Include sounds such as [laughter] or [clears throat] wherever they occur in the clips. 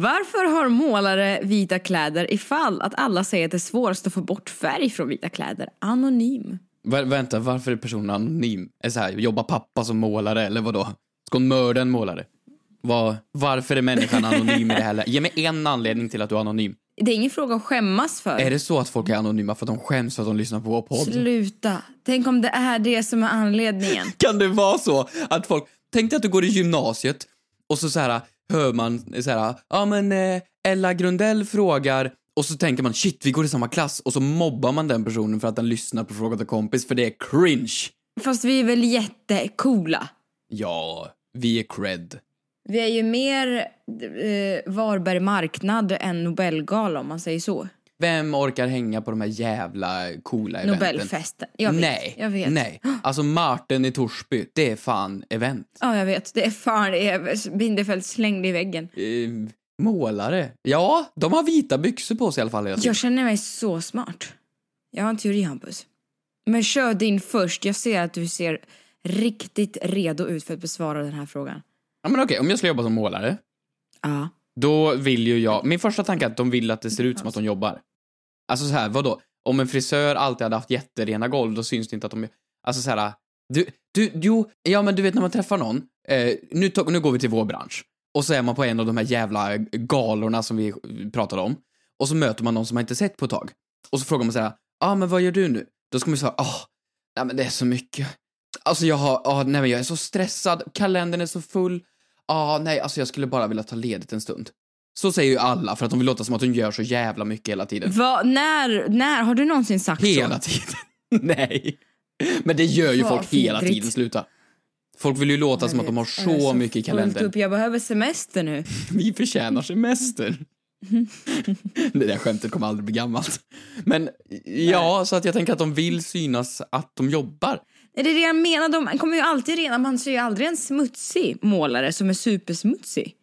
Varför har målare vita kläder ifall att alla säger att det är svårast att få bort färg från vita kläder? Anonym. Vä vänta, varför är personen anonym? Är så här, jobbar pappa som målare eller vad då? Ska hon mörda en målare? Var, varför är människan anonym i det här Ge mig en anledning till att du är anonym. Det är ingen fråga att skämmas för. Är det så att folk är anonyma för att de skäms för att de lyssnar på vår podd? Sluta. Tänk om det är det som är anledningen. Kan det vara så att folk, tänk dig att du går i gymnasiet och så så här hör man så här, ja men eh, Ella Grundell frågar och så tänker man shit vi går i samma klass och så mobbar man den personen för att den lyssnar på Fråga till kompis för det är cringe. Fast vi är väl jättecoola. Ja, vi är cred. Vi är ju mer eh, Varberg marknad än Nobelgala om man säger så. Vem orkar hänga på de här jävla coola eventen? Nobelfesten. Jag vet. Nej, Jag vet. nej. [gasps] Alltså Martin i Torsby, det är fan event. Ja, jag vet. Det är fan det är Bindefeld slängd i väggen. Eh, målare? Ja, de har vita byxor på sig i alla fall tiden. Jag känner mig så smart. Jag har en teori, Hampus. Men kör din först. Jag ser att du ser riktigt redo ut för att besvara den här frågan. Ja, men okej, om jag skulle jobba som målare, Ja. då vill ju jag... Min första tanke är att de vill att det ser ut som att de jobbar. Alltså så här, vadå? Om en frisör alltid hade haft jätterena golv, då syns det inte att de... Alltså så här, du, du, jo, ja men du vet när man träffar någon, eh, nu, to- nu går vi till vår bransch, och så är man på en av de här jävla eh, galorna som vi pratade om, och så möter man någon som man inte sett på ett tag, och så frågar man så här, ja ah, men vad gör du nu? Då ska man säga, ah, nej men det är så mycket. Alltså jag har, ah, nej men jag är så stressad, kalendern är så full, ah, nej alltså jag skulle bara vilja ta ledigt en stund. Så säger ju alla för att de vill låta som att de gör så jävla mycket hela tiden. Va, när, när har du någonsin sagt Hela så? tiden. [laughs] Nej. Men det gör ju Vad folk hela vidrigt. tiden, sluta. Folk vill ju låta som att de har Jag är så mycket i kalendern. Upp. Jag behöver semester nu. [laughs] Vi förtjänar semester. [laughs] det där skämtet kommer aldrig bli gammalt. Men ja, så att jag tänker att de vill synas att de jobbar. Är det det jag menar? De kommer ju alltid rena. Man ser ju aldrig en smutsig målare som är supersmutsig.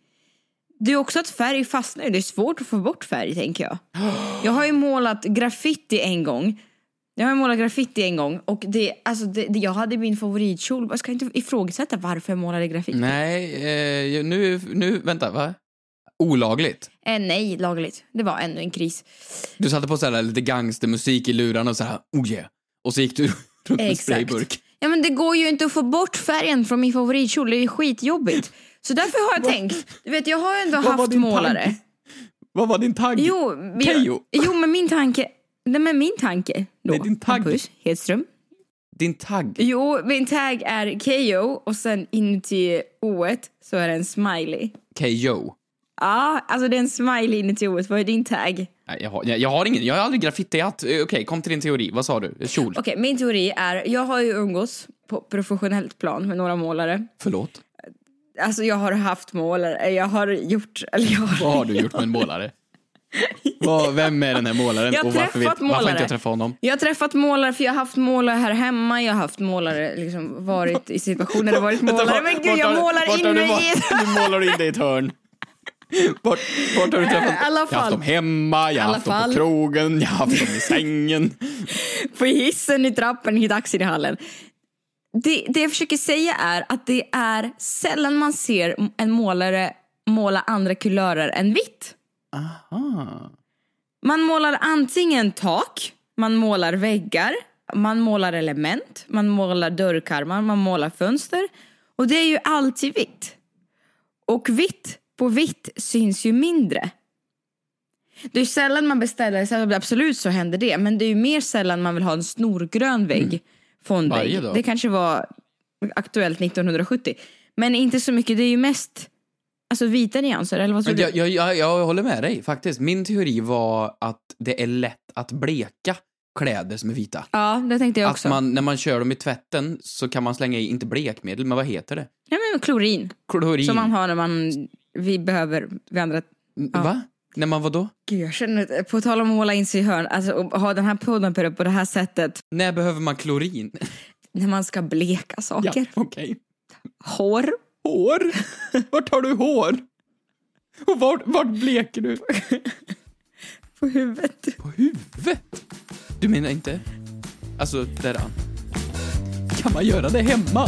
Det är också att färg fastnar. Det är svårt att få bort färg, tänker jag. Jag har ju målat graffiti en gång. Jag har ju målat graffiti en gång och det, alltså det, det, jag hade min favoritkjol. Jag ska inte ifrågasätta varför jag målade graffiti. Nej, eh, nu, nu, vänta, va? Olagligt. Eh, nej, lagligt. Det var ännu en kris. Du satte på så här lite gangstermusik i lurarna och så här, oh yeah. Och så gick du [laughs] runt med Exakt. sprayburk. Ja men det går ju inte att få bort färgen från min favoritkjol. Det är skitjobbigt. Så därför har jag tänkt. Du vet jag har ändå haft målare. tanke? Vad var din tagg? Jo, Keyyo. jo men min tanke. Nej men min tanke då. Nej, din tagg. Hampus Hedström. Din tagg? Jo, min tagg är KO och sen inuti o så är det en smiley. KO. Ja, alltså det är en smiley inuti o Vad är din tagg? Jag har, jag, jag har ingen, jag har aldrig graffitiat. Eh, Okej, kom till din teori. Vad sa du? Kjol? Okej, min teori är, jag har ju umgås på professionellt plan med några målare. Förlåt? Alltså jag har haft målare, jag har gjort, eller jag har... Vad har du gjort med en målare? Vad, vem är den här målaren? Jag har och varför, inte jag träffat honom? Jag har träffat målare för jag har haft målare här hemma, jag har haft målare, liksom varit i situationer där det varit målare. Men gud, jag målar in mig i... Du målar in dig i ett hörn. Vart, vart har du träffat? I alla Jag har haft dem hemma, jag har haft dem fall. på krogen, jag har haft dem i sängen. [laughs] på hissen, i trappen, i taxihallen. Det, det jag försöker säga är att det är sällan man ser en målare måla andra kulörer än vitt. Aha. Man målar antingen tak, man målar väggar, man målar element, man målar dörrkarmar, man målar fönster. Och det är ju alltid vitt. Och vitt på vitt syns ju mindre. Det är sällan man beställer, absolut så händer det, men det är ju mer sällan man vill ha en snorgrön vägg. Fondvägg. Det kanske var aktuellt 1970. Men inte så mycket, det är ju mest alltså, vita nyanser, eller vad tror Men du? jag, jag, jag, jag håller med dig faktiskt. Min teori var att det är lätt att bleka kläder som är vita. Ja, det tänkte jag också. Att man, när man kör dem i tvätten så kan man slänga i, inte blekmedel, men vad heter det? Ja, men klorin. Klorin. Som man har när man, vi behöver, vi andra, ja. Va? När man var då? Gud, jag känner, på tal om att måla in sig i hörn, alltså ha den här podden på det, här sättet, När behöver man klorin? [laughs] när man ska bleka saker. okej. Hår. Hår? Vart har du hår? Och vart, vart bleker du? [laughs] På huvudet. På huvudet? Du menar inte? Alltså, där an. Kan man göra det hemma?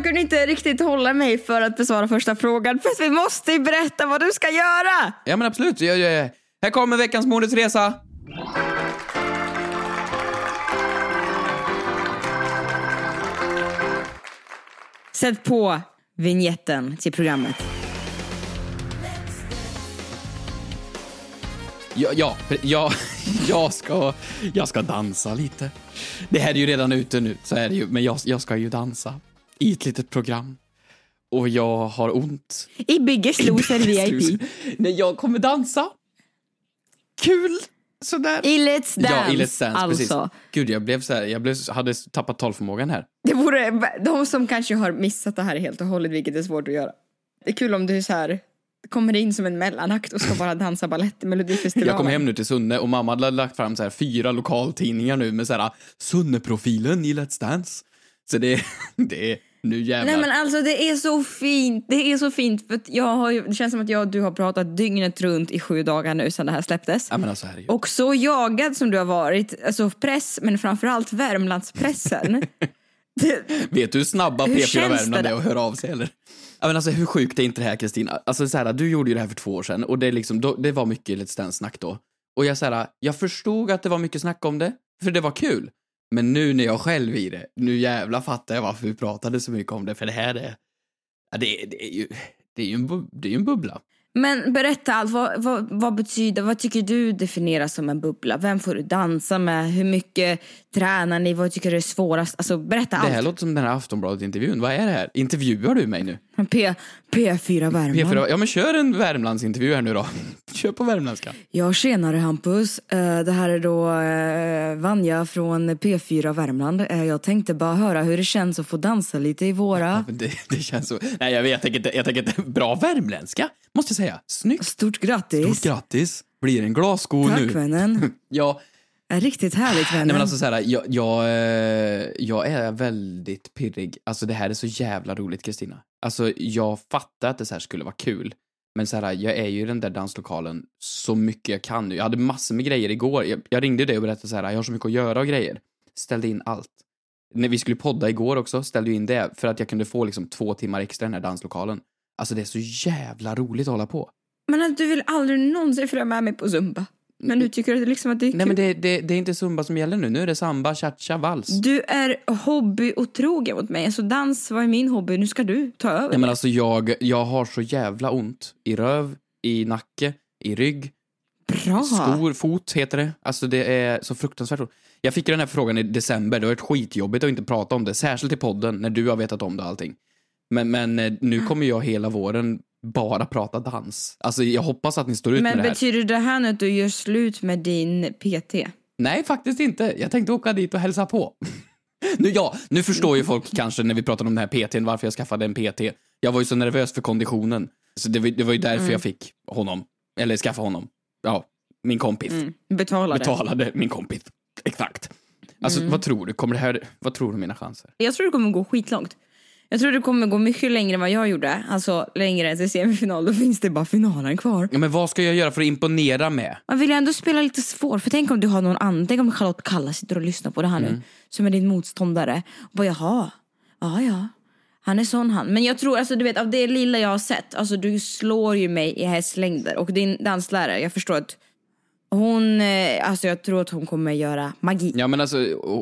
Jag kunde inte riktigt hålla mig för att besvara första frågan, för vi måste ju berätta vad du ska göra! Ja, men absolut. Jag, jag, här kommer veckans Modets Resa. Sätt på vignetten till programmet. Ja, ja, ja, [laughs] jag, ska, jag ska dansa lite. Det här är ju redan ute nu, så är det ju, men jag, jag ska ju dansa i ett litet program. Och jag har ont. I Biggest Loser VIP. Nej, jag kommer dansa. Kul! Sådär. I Let's Dance, ja, i Let's Dance, precis. alltså. Gud, jag blev så här, jag blev, hade tappat talförmågan här. Det vore, de som kanske har missat det här helt och hållet, vilket är svårt att göra. Det är kul om du så här kommer in som en mellanakt och ska bara dansa balett i Melodifestivalen. Jag kom hem nu till Sunne och mamma hade lagt fram så här fyra lokaltidningar nu med så här Sunne-profilen i Let's Dance. Så det, [laughs] det är nu jävlar. Nej men alltså det är så fint, det är så fint för jag har ju, det känns som att jag och du har pratat dygnet runt i sju dagar nu sedan det här släpptes. Ja, men alltså, herregud. Och så jagad som du har varit, alltså press men framförallt Värmlandspressen. [laughs] det, Vet du hur snabba Hur P4 känns Värmland det är att höra av sig eller? Ja, men alltså hur sjukt är inte det här Kristina? Alltså så här, du gjorde ju det här för två år sedan och det, liksom, då, det var mycket Let's Dance-snack då. Och jag, så här, jag förstod att det var mycket snack om det, för det var kul. Men nu när jag själv i det, nu jävla fattar jag varför vi pratade så mycket om det, för det här är... Ja, det, det är ju... Det är ju en, bu- det är ju en bubbla men berätta allt, vad, vad, vad betyder, vad tycker du definieras som en bubbla? Vem får du dansa med? Hur mycket tränar ni? Vad tycker du är svårast? Alltså berätta Det här allt. låter som den här Aftonbladet-intervjun. Vad är det här? Intervjuar du mig nu? P, P4 Värmland. P4, ja men kör en Värmlandsintervju här nu då. [laughs] Kör på värmländska. Ja, tjenare Hampus. Eh, Det här är då eh, Vanja från P4 Värmland. Eh, Jag tänkte bara höra hur det känns att få dansa lite i våra. Men Det, det känns så... Nej jag vet, jag tänker inte, jag tänker inte... Bra värmländska, måste jag säga. Snyggt. Stort grattis. Stort grattis. Blir en glassko Tack nu. vännen. [laughs] Ja, Riktigt härligt vännen. nej men alltså så här, jag, jag, eh, jag är väldigt pirrig. Alltså det här är så jävla roligt Kristina. Alltså jag fattar att det så här skulle vara kul. Men så här, jag är ju i den där danslokalen så mycket jag kan nu. Jag hade massor med grejer igår. Jag, jag ringde dig och berättade så här, jag har så mycket att göra och grejer. Ställde in allt. När vi skulle podda igår också, ställde jag in det för att jag kunde få liksom två timmar extra i den här danslokalen. Alltså det är så jävla roligt att hålla på. Men att du vill aldrig någonsin följa med mig på zumba. Men nu tycker du liksom att det är kul. Nej men det, det, det är inte zumba som gäller nu, nu är det samba, cha-cha, vals. Du är hobbyotrogen mot mig. Alltså dans var ju min hobby, nu ska du ta över. Nej men alltså jag, jag har så jävla ont i röv, i nacke, i rygg, Bra. skor, fot heter det. Alltså det är så fruktansvärt ont. Jag fick den här frågan i december, det har varit skitjobbigt att inte prata om det, särskilt i podden när du har vetat om det och allting. Men, men eh, nu kommer jag hela våren bara prata dans. Alltså jag hoppas att ni står ut Men med det här. betyder det här nu att du gör slut med din PT? Nej, faktiskt inte. Jag tänkte åka dit och hälsa på. nu, ja, nu förstår ju folk kanske när vi pratar om den här PTn varför jag skaffade en PT. Jag var ju så nervös för konditionen. Så det var, det var ju därför Mm. jag fick honom. Eller skaffa honom. Ja, min kompis. Betala det. Betalade min kompis. Exakt. Alltså, Mm. vad tror du? Kommer det här... Vad tror du mina chanser? Jag tror det kommer gå skitlångt. Jag tror det kommer gå mycket längre än vad jag gjorde. Alltså längre än till semifinal, då finns det bara finalen kvar. Ja, men vad ska jag göra för att imponera med? Man vill ju ändå spela lite svår, för tänk om du har någon annan, tänk om Charlotte Kalla sitter och lyssnar på det här nu, som är din motståndare. Och bara jaha, ja ja, han är sån han. Men jag tror, alltså du vet av det lilla jag har sett, alltså du slår ju mig i hästlängder. Och din danslärare, jag förstår att hon, eh, alltså jag tror att hon kommer göra magi. Ja men alltså,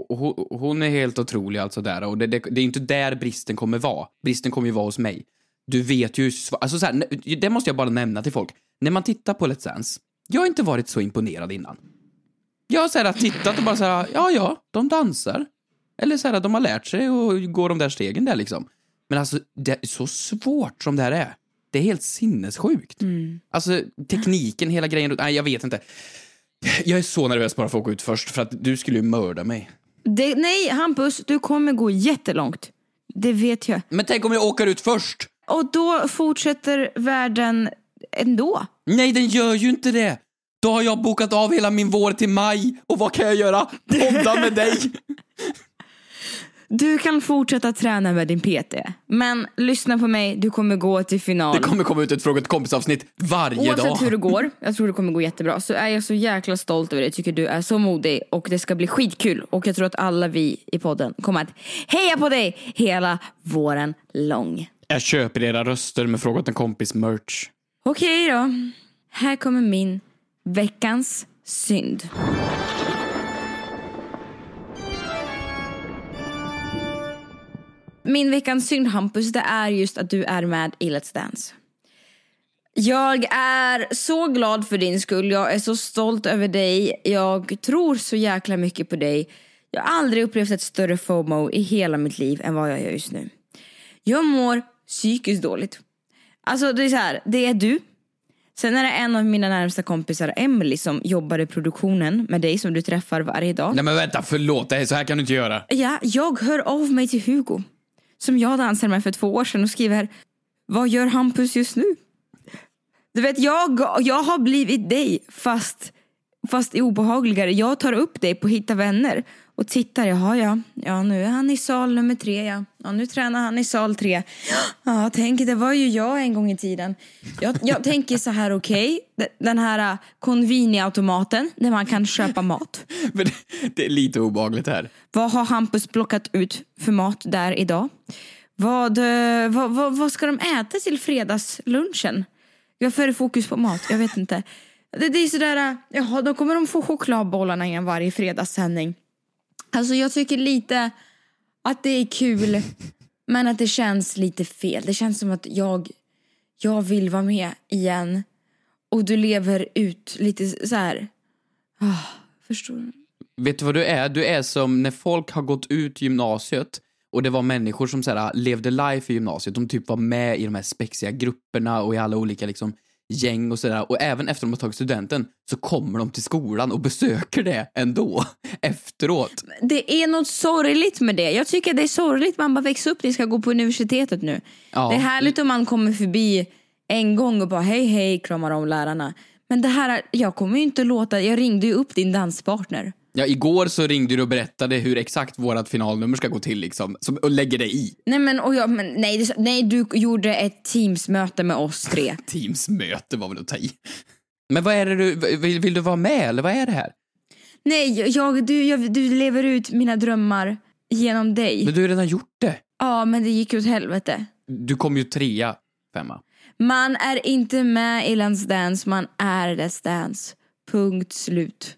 hon- hon är helt otrolig alltså där och det, det, det är inte där bristen kommer vara. Bristen kommer ju vara hos mig. du vet ju, alltså så här, det måste jag bara nämna till folk. När man tittar på Let's Dance, jag har inte varit så imponerad innan. Jag har så här tittat och bara så här, ja ja, de dansar. Eller så här, de har lärt sig och går de där stegen där liksom. Men alltså, det är så svårt som det här är. Det är helt sinnessjukt. Alltså, tekniken, hela grejen, nej jag vet inte. Jag är så nervös bara för att åka ut först, för att du skulle ju mörda mig. Det, nej, Hampus, du kommer gå jättelångt. Det vet jag. Men tänk om jag åker ut först? Och då fortsätter världen ändå. Nej, den gör ju inte det. Då har jag bokat av hela min vår till maj. Och vad kan jag göra? Podda med dig. [laughs] Du kan fortsätta träna med din PT. Men lyssna på mig, du kommer gå till final. Det kommer komma ut ett Fråga kompis-avsnitt varje Oavsett dag. hur det går, jag tror det kommer gå jättebra, så är jag så jäkla stolt över dig. Jag tycker du är så modig och det ska bli skitkul. Och jag tror att alla vi i podden kommer att heja på dig hela våren lång. Jag köper era röster med Fråga åt en kompis-merch. Okej då. Här kommer min veckans synd. Min veckans synd Hampus, det är just att du är med i Let's Dance. Jag är så glad för din skull. Jag är så stolt över dig. Jag tror så jäkla mycket på dig. Jag har aldrig upplevt ett större FOMO i hela mitt liv än vad jag gör just nu. Jag mår psykiskt dåligt. Alltså det är så här, det är du. Sen är det en av mina närmsta kompisar, Emily, som jobbar i produktionen med dig som du träffar varje dag. Nej men vänta, förlåt. Det här, så här kan du inte göra. Ja, jag hör av mig till Hugo, som jag dansade med för två år sedan och skriver Vad gör Hampus just nu? Du vet, jag, jag har blivit dig fast, fast obehagligare. Jag tar upp dig på Hitta vänner och tittar. Jaha, ja. Ja, nu är han i sal nummer tre, ja. ja nu tränar han i sal tre. Ja, tänk, det var ju jag en gång i tiden. Jag, jag tänker så här, okej. Den här uh, Convini-automaten där man kan köpa mat. [laughs] Men det, är lite obehagligt här. Vad har Hampus plockat ut för mat där idag? Vad, eh, vad, vad, vad ska de äta till fredagslunchen? Varför är fokus på mat? Jag vet inte. Det, det är sådär, eh, jaha, då kommer de få chokladbollarna i en varje fredagssändning. Alltså jag tycker lite att det är kul, [laughs] men att det känns lite fel. Det känns som att jag, jag vill vara med igen. Och du lever ut lite så här. Ah, förstår du? Vet du vad du är? Du är som när folk har gått ut gymnasiet och det var människor som så här, levde life i gymnasiet. De typ var med i de här spexiga grupperna och i alla olika liksom, gäng och sådär. Och även efter de har tagit studenten så kommer de till skolan och besöker det ändå [laughs] efteråt. Det är något sorgligt med det. Jag tycker det är sorgligt. Man bara växer upp, ni ska gå på universitetet nu. Ja. Det är härligt om man kommer förbi en gång och bara hej hej kramar om lärarna. Men det här, jag kommer ju inte låta, jag ringde ju upp din danspartner. Ja, igår så ringde du och berättade hur exakt vårat finalnummer ska gå till liksom, som, och lägger dig i. Nej men, och jag, men nej, det, nej, du gjorde ett teamsmöte med oss tre. [laughs] Teamsmöte var väl att ta i. Men vad är det du, vill, vill du vara med eller vad är det här? Nej, jag, du, jag, du lever ut mina drömmar genom dig. Men du har redan gjort det. Ja, men det gick åt helvete. Du kom ju trea, femma. Man är inte med i Let's Dance, man är Let's Dance. Punkt slut.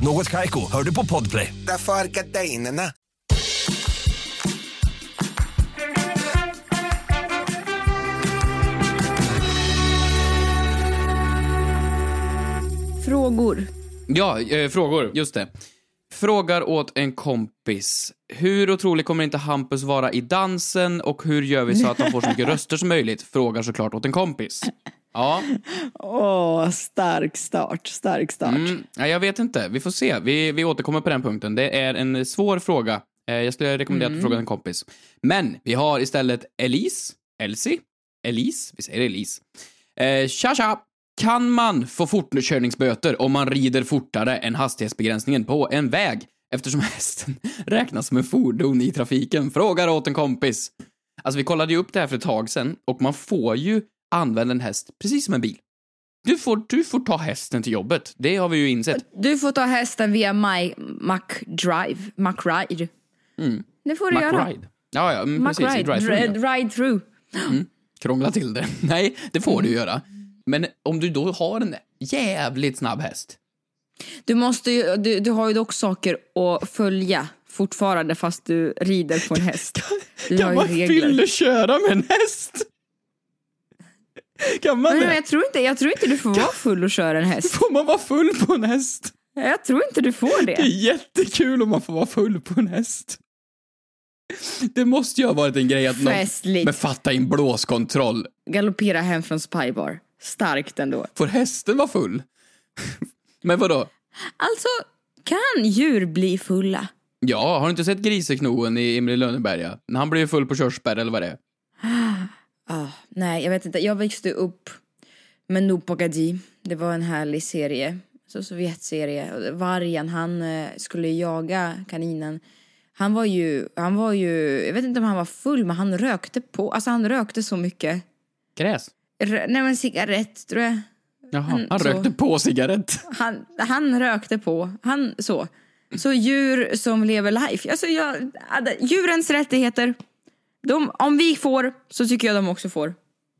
Något Kaiko, hör du på Podplay. Därför är gardinerna. Frågor. Ja, eh, frågor, just det. Frågar åt en kompis. Hur otrolig kommer inte Hampus vara i dansen och hur gör vi så att han får så mycket [laughs] röster som möjligt? Frågar såklart åt en kompis. Ja, Åh, stark start, stark start. mm, ja, jag vet inte. Vi får se. Vi, vi återkommer på den punkten. Det är en svår fråga. Eh, Jag skulle rekommendera att du frågar en kompis. Men vi har istället Elise, Elsie, Elise, vi säger Elise. Eh, tja, tja! Kan man få fortkörningsböter om man rider fortare än hastighetsbegränsningen på en väg? Eftersom hästen [laughs] räknas som en fordon i trafiken. Frågar åt en kompis. Alltså vi kollade ju upp det här för ett tag sedan och man får ju använd en häst precis som en bil. Du får, du får ta hästen till jobbet. Det har vi ju insett. Du får ta hästen via My McDrive, McRide. Mm. Det får du göra. McRide. Ja, ja, mm, precis. i McRide, drive-thru, ja. ride through. Mm. Krångla till det. [laughs] Nej, det får du göra. Men om du då har en jävligt snabb häst. Du, måste ju, du, du har ju dock saker att följa fortfarande fast du rider på en [laughs] häst. Du Kan man regler. köra med en häst? Kan man Men det? jag, tror inte, jag tror inte du får vara full och köra en häst. Får man vara full på en häst? Jag tror inte du får Det är det. jättekul om man får vara full på en häst. Det måste ju ha varit en grej att någon Festligt. med fatta in blåskontroll. Galoppera hem från Spybar. Starkt ändå. Får hästen vara full? Men vadå? Alltså, kan djur bli fulla? Ja, har du inte sett Griseknoen i Emil Lönneberga? När han blir full på körsbär eller vad det är? Nej, jag vet inte. Jag växte upp med Noob Pogadi. Det var en härlig serie. Så Sovjetserie. Vargen, han eh, skulle jaga kaninen. Han var ju, han var ju, jag vet inte om han var full, men han rökte på. Alltså han rökte så mycket. Gräs? Rö- nej men cigarett tror jag. Jaha, Han- han rökte på cigarett. Han, han rökte på. Han så. Så djur som lever life. Alltså jag, hade- djurens rättigheter. De, om vi får så tycker jag de också får.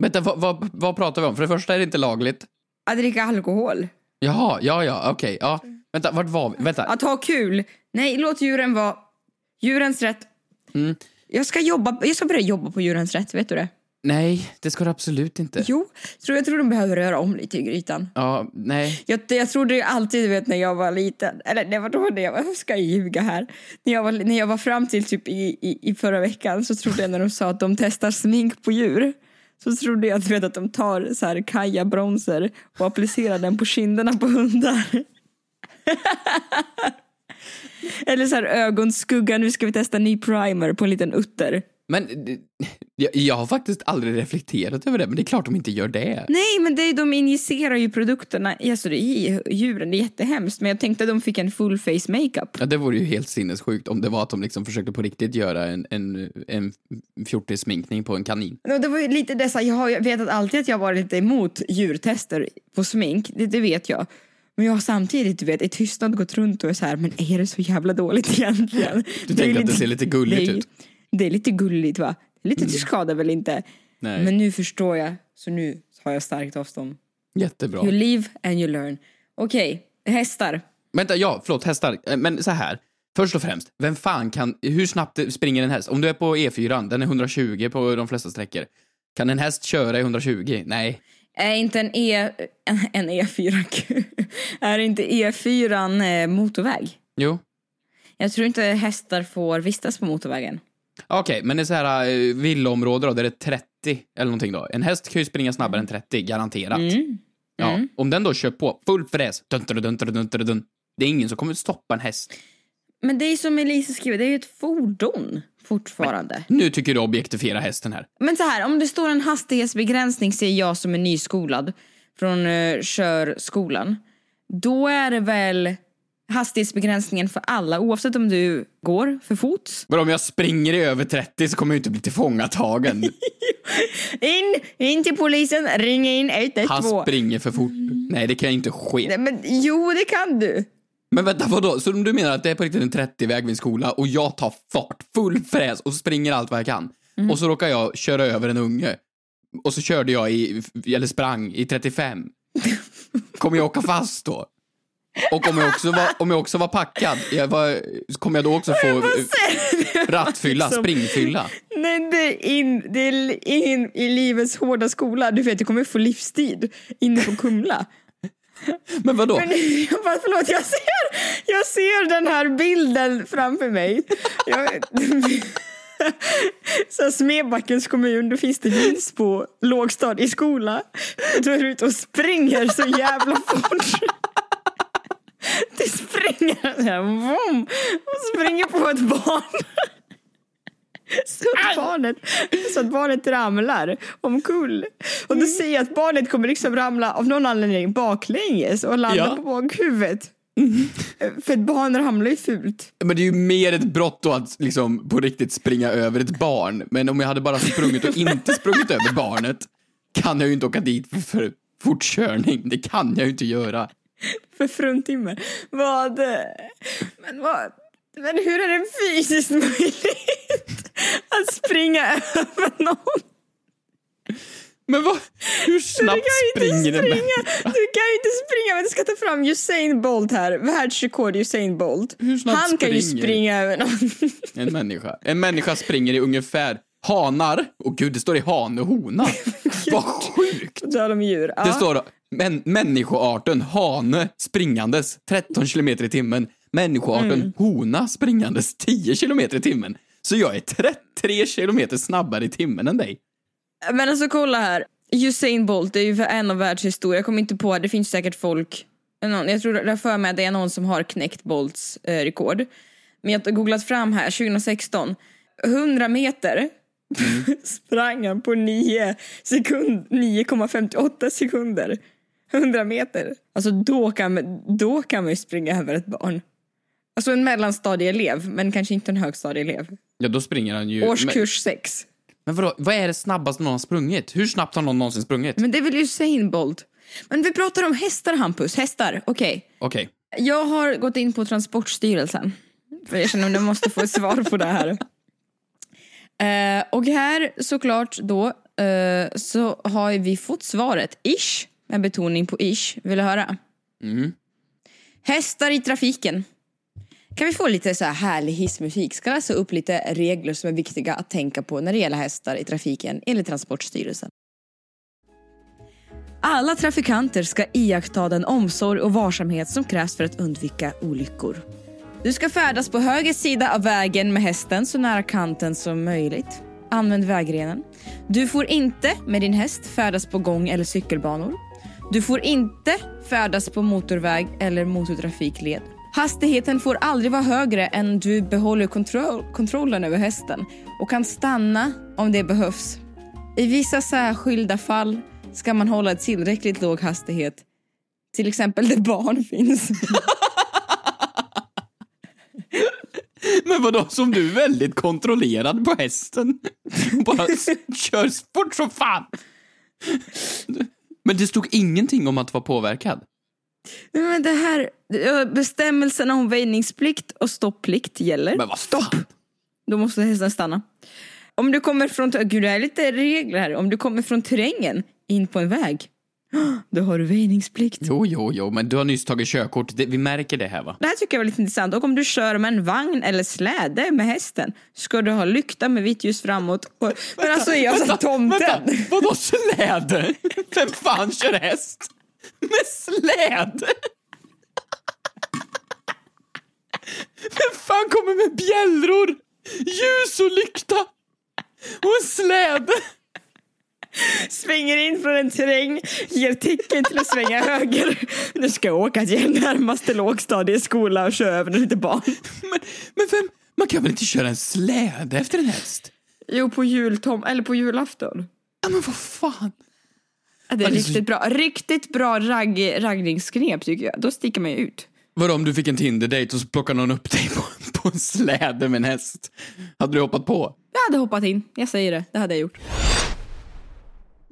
Vänta, vad, vad, vad pratar vi om? För det första är det inte lagligt. Att dricka alkohol. Jaha, ja, ja, okej, ja. Vänta, vart var vi? Vänta. Att ha kul. Nej, låt djuren vara. Djurens rätt. Mm. Jag ska, jobba, jag ska börja jobba på djurens rätt, vet du det? Nej, det ska du absolut inte. Jo, tror, jag tror de behöver röra om lite i grytan. Ja, nej. Jag, jag trodde ju alltid, vet, när jag var liten, eller det var då när jag var, jag ska ljuga här. När jag var, när jag var fram till typ i, i, i förra veckan så trodde jag när de sa att de testar smink på djur. Så trodde jag att, vet, att de tar så här kaja bronzer och applicerar den på kinderna på hundar. [laughs] Eller så här ögonskugga, nu ska vi testa ny primer på en liten utter. Men [laughs] jag, har faktiskt aldrig reflekterat över det, men det är klart de inte gör det. Nej, men det, de injicerar ju produkterna alltså, i djuren. Det är jättehemskt. Men jag tänkte att de fick en full face makeup. Ja, det vore ju helt sinnessjukt om det var att de liksom försökte på riktigt göra en, en, en fjortissminkning på en kanin. Och Det var ju lite dessa, jag har vetat alltid att jag varit lite emot djurtester på smink, det, det vet jag. Men jag har samtidigt, du vet, i tystnad gått runt och är så här, men är det så jävla dåligt egentligen? Du är tänker att det ser lite gulligt Nej, ut? Det är lite gulligt va? Lite, det skadar väl inte? Nej. Men nu förstår jag, så nu har jag starkt avstånd. Jättebra. You live and you learn. Okej, hästar. Vänta, ja, förlåt, hästar. Eh, Men så här. Först och främst, vem fan kan, hur snabbt springer en häst? Om du är på E4, den är 120 på de flesta sträckor. Kan en häst köra i 120? Nej. Är inte en, e, [laughs] en, en E4, [laughs] är inte E4 eh, motorväg? Jo. Jag tror inte hästar får vistas på motorvägen. Okej, men det är så här uh, villaområde då, där det är 30 eller någonting då. En häst kan ju springa snabbare än 30, garanterat. Mm. Ja, Mm. om den då kör på full fräs, dun, dun, dun, dun, det är ingen som kommer stoppa en häst. Men det är som Elisa skriver, det är ju ett fordon fortfarande. Nu tycker du objektifiera hästen här. Men så här, om det står en hastighetsbegränsning, säger jag som är nyskolad från uh, körskolan. Då är det väl hastighetsbegränsningen för alla, oavsett om du går för fots. Men om jag springer i över 30 så kommer jag inte bli tillfångatagen. [laughs] In, in till polisen, ring in 112. Han springer för fort. Nej, det kan ju inte ske. Nej, men jo, det kan du. Men vänta, vadå? Så du menar att det är på riktigt en 30-väg vid en skola och jag tar fart, full fräs och springer allt vad jag kan. Mm. Och så råkar jag köra över en unge. Och så körde jag i, eller sprang i 35. [laughs] Kommer jag åka fast då? Och om jag också var, om jag också var packad, jag var, kommer jag då också få rattfylla, Liksom. springfylla? Nej, det är, in, det är in i livets hårda skola. Du vet, du kommer få livstid inne på Kumla. [laughs] Men vadå? Men [laughs] jag bara, förlåt, jag ser, jag ser den här bilden framför mig. Jag, [laughs] så Smedbackens kommun, då finns det Vinsbo lågstadieskola. Du är ute och springer så jävla fort. [laughs] Du springer så här, och springer på ett barn. [laughs] Så att, barnet, så att barnet ramlar omkull. Och då ser jag att barnet kommer liksom ramla av någon anledning baklänges och landa Ja. på bakhuvudet. För ett barn ramlar ju fult. Men det är ju mer ett brott då att liksom på riktigt springa över ett barn. Men om jag hade bara sprungit och inte sprungit över barnet, kan jag ju inte åka dit för, för fortkörning. Det kan jag ju inte göra. [laughs] För fruntimmer. Vad... Men vad... Men hur är det fysiskt möjligt [laughs] att springa [laughs] över någon? Men vad, hur snabbt du springer springa? Du kan ju inte springa, men du ska ta fram Usain Bolt här. Världsrekord Usain Bolt. Han kan ju springa över någon. En människa. En människa springer i ungefär hanar, och gud det står i hane och hona. Vad sjukt! Tal om djur. Ja. Det står men, människoarten hane springandes 13 kilometer i timmen. Människoarten Mm. hona springandes 10 kilometer i timmen. Så jag är 33 kilometer snabbare i timmen än dig. Men alltså kolla här. Usain Bolt är ju en av världshistorien. Jag kommer inte på, det finns säkert folk, någon, jag tror jag för mig att det är någon som har knäckt Bolts eh, rekord. Men jag har googlat fram här 2016, 100 meter [laughs] sprang han på 9 sekund, 9,58 sekunder. 100 meter. Alltså då kan, då kan man ju springa över ett barn. Alltså en mellanstadieelev, men kanske inte en högstadieelev. Ja, då springer han ju... Årskurs 6. Men, vadå, vad är det snabbaste någon har sprungit? Hur snabbt har någon någonsin sprungit? Men det är väl Usain Bolt? Men vi pratar om hästar Hampus, hästar, okej. Okej. Jag har gått in på Transportstyrelsen. För jag känner att jag måste få ett svar på det här. Eh, och här såklart då eh, så har vi fått svaret, ish, med betoning på ish. Vill du höra? Mm. Hästar i trafiken. Kan vi få lite så här härlig hissmusik? Ska läsa upp lite regler som är viktiga att tänka på när det gäller hästar i trafiken enligt Transportstyrelsen. Alla trafikanter ska iaktta den omsorg och varsamhet som krävs för att undvika olyckor. Du ska färdas på höger sida av vägen med hästen så nära kanten som möjligt. Använd vägrenen. Du får inte med din häst färdas på gång eller cykelbanor. Du får inte färdas på motorväg eller motortrafikled. Hastigheten får aldrig vara högre än du behåller kontroll, kontrollen över hästen och kan stanna om det behövs. I vissa särskilda fall ska man hålla tillräckligt låg hastighet. Till exempel där barn finns. [laughs] Men vadå, som du är väldigt kontrollerad på hästen? Bara kör fort som fan! Men det stod ingenting om att vara påverkad. Men det här, eh, bestämmelserna om väjningsplikt och stopplikt gäller. Men vad stopp! Då måste hästen stanna. Om du kommer från, gud det är lite regler här. Om du kommer från terrängen in på en väg, då har du väjningsplikt. Jo, jo, jo, men du har nyss tagit körkort. Det, vi märker det här va? Det här tycker jag var lite intressant. Och om du kör med en vagn eller släde med hästen ska du ha lykta med vitt ljus framåt. Och, men alltså är jag som tomten? Vänta, vadå släde? Vem fan kör häst? Med släde? Vem fan kommer med bjällror, ljus och lykta och en släde? Svänger in från en terräng, ger tecken till att svänga höger. Nu ska jag åka till närmaste lågstadieskola och köra över lite barn. Men, men vem, man kan väl inte köra en släde efter en häst? Jo, på jultom eller på julafton. Ja, men vad fan? Ja, det är Ja, det är så- riktigt bra. Riktigt bra ragg, raggningsknep tycker jag. Då sticker man ju ut. Vadå om du fick en Tinder-dejt och så plockar någon upp dig på, på en släde med en häst? Hade du hoppat på? Jag hade hoppat in. Jag säger det. Det hade jag gjort.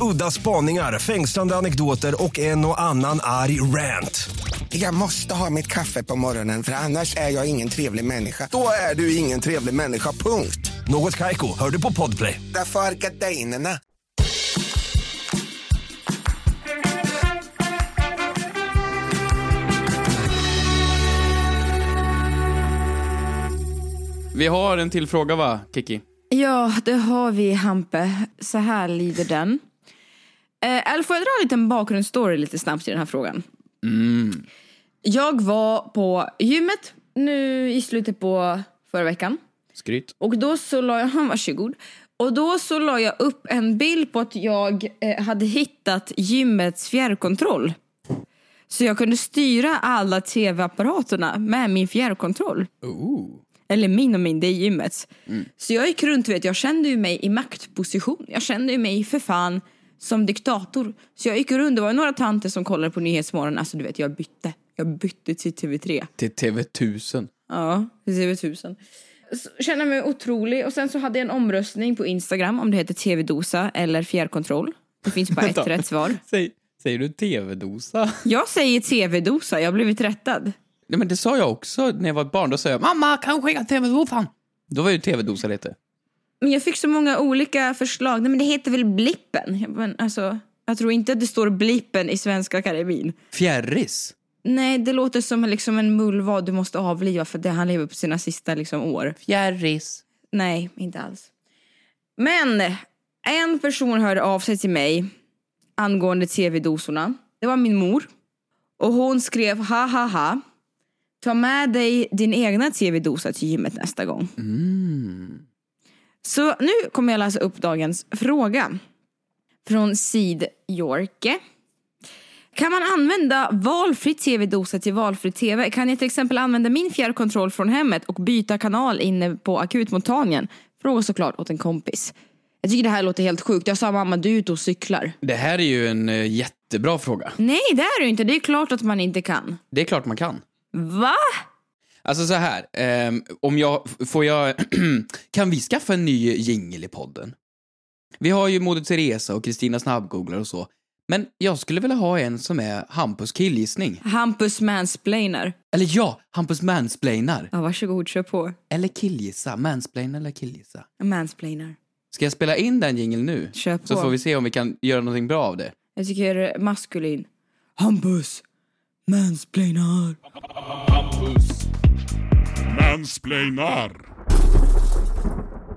Udda spaningar, fängslande anekdoter och en och annan arg rant. Jag måste ha mitt kaffe på morgonen för annars är jag ingen trevlig människa. Då är du ingen trevlig människa, punkt. Något Kaiko, hör du på Podplay. Därför är gardinerna. Vi har en till fråga va, Kiki? Ja, det har vi Hampe. Så här lyder den. Eh, får jag dra en liten bakgrundsstory lite snabbt i den här frågan? Mm. Jag var på gymmet nu i slutet på förra veckan. Skryt. Och då så la jag, [laughs] han varsågod. Och då så la jag upp en bild på att jag eh, hade hittat gymmets fjärrkontroll. Så jag kunde styra alla tv-apparaterna med min fjärrkontroll. Ooh. Eller min och min, det är gymmets. Mm. Så jag gick runt, vet, jag kände ju mig i maktposition. Jag kände ju mig för fan som diktator. Så jag gick runt, det var några tanter som kollade på Nyhetsmorgon. Alltså du vet, jag bytte. Jag bytte till TV3. Till TV1000. Ja, till TV1000. Så kände mig otrolig. Och sen så hade jag en omröstning på Instagram om det heter TV-dosa eller fjärrkontroll. Det finns bara ett rätt svar. [laughs] Säg, säger du TV-dosa? Jag säger TV-dosa, jag har blivit rättad. Nej men det sa jag också när jag var ett barn. Då sa jag mamma kan du skicka TV-dosan? Då var ju TV-dosa det hette. Men jag fick så många olika förslag. Nej men det heter väl blippen? Jag, men, alltså, jag tror inte att det står blippen i Svenska Akademin. Fjärris. Nej, det låter som liksom en mullvad du måste avliva för det han lever på sina sista liksom, år. Fjärris. Nej, inte alls. Men en person hörde av sig till mig angående tv-dosorna. Det var min mor. Och hon skrev ha ha ha. Ta med dig din egna tv-dosa till gymmet nästa gång. Så nu kommer jag läsa upp dagens fråga. Från Sid Jorke. Kan man använda valfri tv-dosa till valfri tv? Kan jag till exempel använda min fjärrkontroll från hemmet och byta kanal inne på akutmottagningen? Fråga såklart åt en kompis. Jag tycker det här låter helt sjukt. Jag sa mamma, du är ute och cyklar. Det här är ju en eh, jättebra fråga. Nej, det är det inte. Det är klart att man inte kan. Det är klart man kan. Va? Alltså så här, ehm, om jag, får jag, [clears throat] kan vi skaffa en ny jingel i podden? Vi har ju Moder Teresa och Kristina Snabbgooglar och så. Men jag skulle vilja ha en som är Hampus killgissning. Hampus mansplainer. Eller ja, Hampus mansplainar. Ja, varsågod, kör på. Eller killgissa. Mansplaina eller killgissa. Mansplainer. Ska jag spela in den jingeln nu? Kör på. Så får vi se om vi kan göra någonting bra av det. Jag tycker maskulin. Hampus mansplainer. Hampus mansplainar.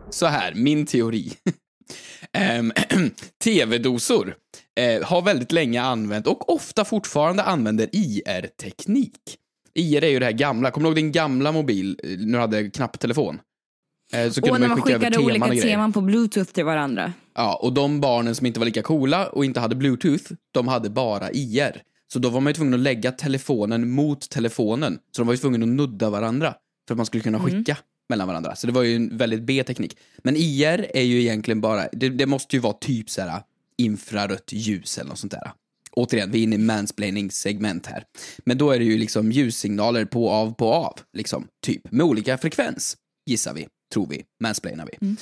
Så här, min teori. [laughs] Ehm, [clears throat] TV-dosor eh, har väldigt länge använt och ofta fortfarande använder IR-teknik. IR är ju det här gamla, kommer du ihåg din gamla mobil eh, när du hade knapptelefon? Eh, så kunde Och när man skicka över skickade olika teman på bluetooth till varandra. Ja, och de barnen som inte var lika coola och inte hade bluetooth, de hade bara IR. Så då var man ju tvungen att lägga telefonen mot telefonen. Så de var ju tvungna att nudda varandra för att man skulle kunna skicka mellan varandra. Så det var ju en väldigt B-teknik. Men IR är ju egentligen bara, det, det måste ju vara typ så här infrarött ljus eller något sånt där. Återigen, vi är inne i mansplaining-segment här. Men då är det ju liksom ljussignaler på, av, på, av, liksom, typ. Med olika frekvens, gissar vi, tror vi, mansplainar vi.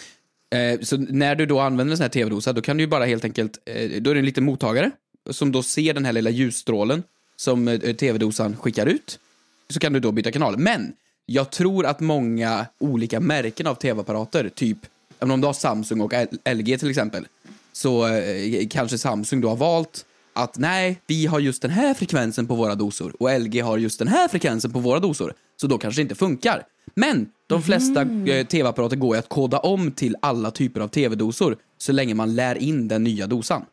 Eh, så när du då använder en sån här tv-dosa, då kan du ju bara helt enkelt, eh, då är det en liten mottagare som då ser den här lilla ljusstrålen som eh, tv-dosan skickar ut. Så kan du då byta kanal. Men jag tror att många olika märken av tv-apparater, typ om du har Samsung och LG till exempel, så eh, kanske Samsung då har valt att nej, vi har just den här frekvensen på våra dosor och LG har just den här frekvensen på våra dosor. Så då kanske det inte funkar. Men de flesta eh, tv-apparater går ju att koda om till alla typer av tv-dosor så länge man lär in den nya dosan.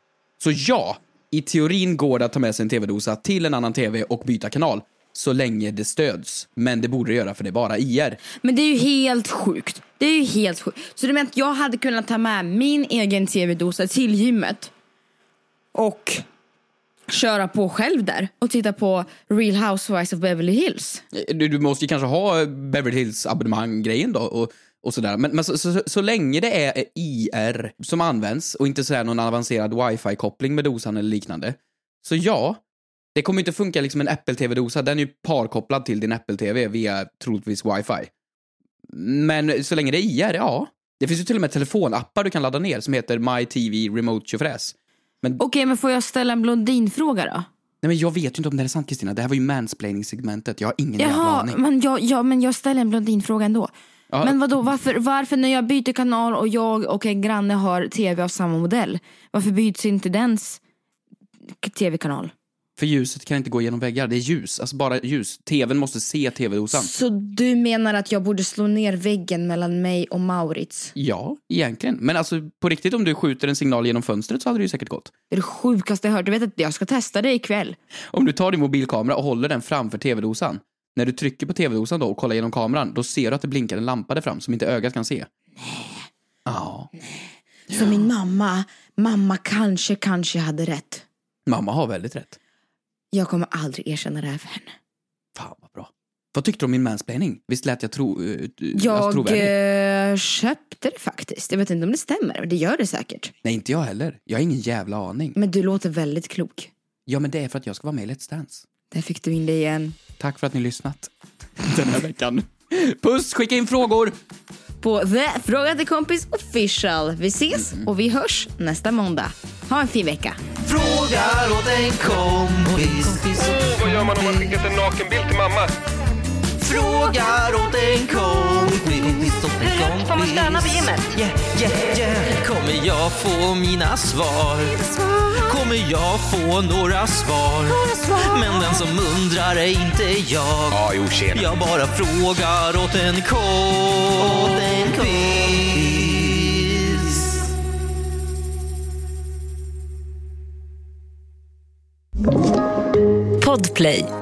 Så ja, i teorin går det att ta med sig en tv-dosa till en annan tv och byta kanal så länge det stöds. Men det borde det göra för det är bara IR. Men det är ju helt sjukt. Det är ju helt sjukt. Så du menar att jag hade kunnat ta med min egen tv-dosa till gymmet och köra på själv där och titta på Real Housewives of Beverly Hills. Du, du måste ju kanske ha Beverly Hills abonnemang-grejen då och, och sådär. Men, men så, så, så länge det är IR som används och inte sådär någon avancerad wifi-koppling med dosan eller liknande. Så ja, det kommer inte funka liksom en Apple TV-dosa. Den är ju parkopplad till din Apple TV via troligtvis wifi. Men så länge det är IR, ja. Det finns ju till och med telefonappar du kan ladda ner som heter My TV Remote tjofräs. Men, Okej, men får jag ställa en blondinfråga då? nej men jag vet ju inte om det är sant Kristina. Det här var ju mansplaining-segmentet. Jag har ingen jävla Jaha, aning. men jag, ja, men jag ställer en blondinfråga ändå. Ja. Men vadå, varför, varför när jag byter kanal och jag och en granne har tv av samma modell, varför byts inte dens tv-kanal? För ljuset kan inte gå genom väggar, det är ljus, alltså bara ljus. TVn måste se TV-dosan. Så du menar att jag borde slå ner väggen mellan mig och Maurits? Ja, egentligen. Men alltså på riktigt om du skjuter en signal genom fönstret så hade det ju säkert gått. Det är det sjukaste jag hört. Du vet att jag ska testa det ikväll. Om du tar din mobilkamera och håller den framför TV-dosan. När du trycker på TV-dosan då och kollar genom kameran, då ser du att det blinkar en lampa där fram som inte ögat kan se. Ja, Så min mamma, mamma kanske, kanske hade rätt. mamma har väldigt rätt. Jag kommer aldrig erkänna det här för henne. Fan vad bra. Vad tyckte du om min mansplaining? Visst lät jag tro, uh, Jag eh, köpte det faktiskt. Jag vet inte om det stämmer, men det gör det säkert. Nej, inte jag heller. Jag har ingen jävla aning. Men du låter väldigt klok. Ja, men det är för att jag ska vara med i Let's Dance. Där fick du in det igen. Tack för att ni lyssnat [laughs] den här veckan. Puss, skicka in frågor! På The Fråga till kompis official. Vi ses och vi hörs nästa måndag. Ha en fin vecka. Frågar åt en kompis. Åh, vad gör man om man skickat en nakenbild till mamma? Frågar åt en kompis. Åt en kompis. Får man stöna på gymmet? Yeah, yeah, yeah. Kommer jag få mina svar? Kommer jag få några svar? Men den som undrar är inte jag. Ja, jo, tjena. Jag bara frågar åt en kompis. Podplay.